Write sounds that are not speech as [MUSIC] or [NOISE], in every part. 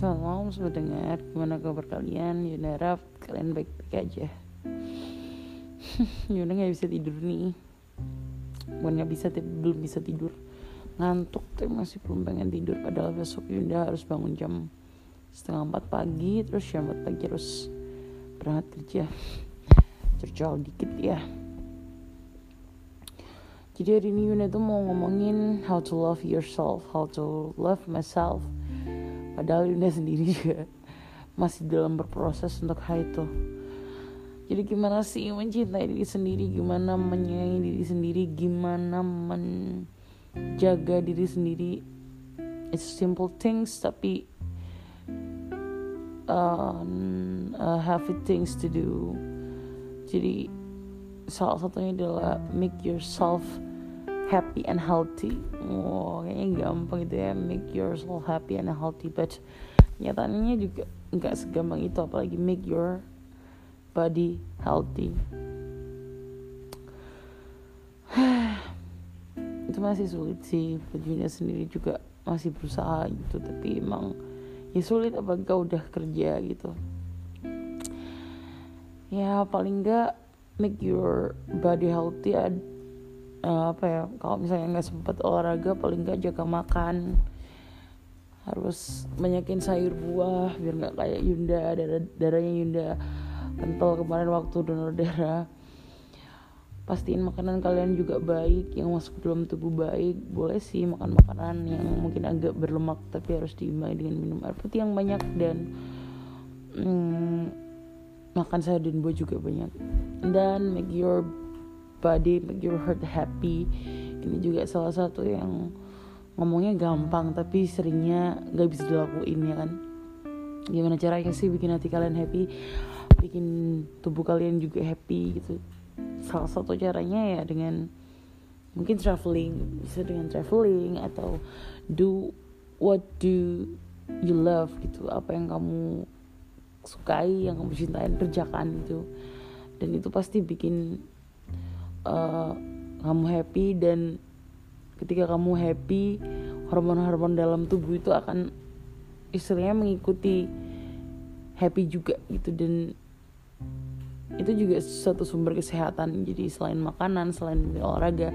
Sobat dengar Gimana kabar kalian? Yuna harap kalian baik-baik aja. [LAUGHS] Yuna gak bisa tidur nih. Bukan gak bisa tapi belum bisa tidur. Ngantuk tapi masih belum pengen tidur. Padahal besok Yunda harus bangun jam Setengah empat pagi Terus jam empat pagi harus berangkat kerja. Terjauh dikit ya. Jadi hari ini Yuna tuh mau ngomongin how to love yourself, how to love myself. Padahal Yuna sendiri juga masih dalam berproses untuk hal itu. Jadi gimana sih mencintai diri sendiri, gimana menyayangi diri sendiri, gimana menjaga diri sendiri. It's simple things tapi uh, uh, heavy things to do. Jadi salah satunya adalah make yourself happy and healthy. Wow, kayaknya gampang gitu ya, make yourself happy and healthy. But nyatanya juga nggak segampang itu, apalagi make your body healthy. [SIGHS] itu masih sulit sih, bajunya sendiri juga masih berusaha gitu, tapi emang ya sulit apalagi kau udah kerja gitu. Ya paling nggak make your body healthy uh, apa ya kalau misalnya nggak sempat olahraga paling nggak jaga makan. Harus banyakin sayur buah biar nggak kayak Yunda darah darahnya Yunda kental kemarin waktu donor darah. Pastiin makanan kalian juga baik yang masuk ke dalam tubuh baik. Boleh sih makan makanan yang mungkin agak berlemak tapi harus diimbangi dengan minum air putih yang banyak dan hmm, makan sayur dan buah juga banyak. Dan make your body make your heart happy. Ini juga salah satu yang ngomongnya gampang tapi seringnya nggak bisa dilakuin ya kan? Gimana caranya sih bikin hati kalian happy? Bikin tubuh kalian juga happy gitu. Salah satu caranya ya dengan mungkin traveling bisa dengan traveling atau do what do you love gitu. Apa yang kamu sukai yang kamu cintai kerjakan gitu. Dan itu pasti bikin uh, kamu happy dan ketika kamu happy hormon-hormon dalam tubuh itu akan istilahnya mengikuti happy juga gitu. Dan itu juga satu sumber kesehatan. Jadi selain makanan selain olahraga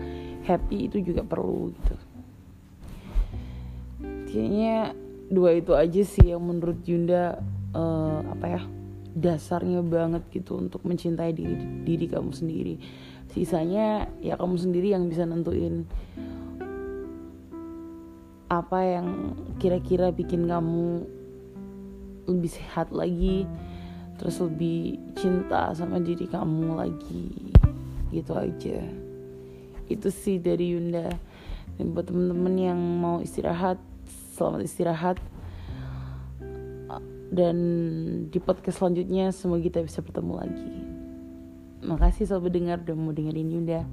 happy itu juga perlu gitu. Kayaknya dua itu aja sih yang menurut Yunda uh, apa ya dasarnya banget gitu untuk mencintai diri diri kamu sendiri. Sisanya ya kamu sendiri yang bisa nentuin apa yang kira-kira bikin kamu lebih sehat lagi terus lebih cinta sama diri kamu lagi gitu aja. Itu sih dari Yunda. Dan buat temen-temen yang mau istirahat selamat istirahat dan di podcast selanjutnya semoga kita bisa bertemu lagi. Makasih sobat dengar udah mau dengerin Yunda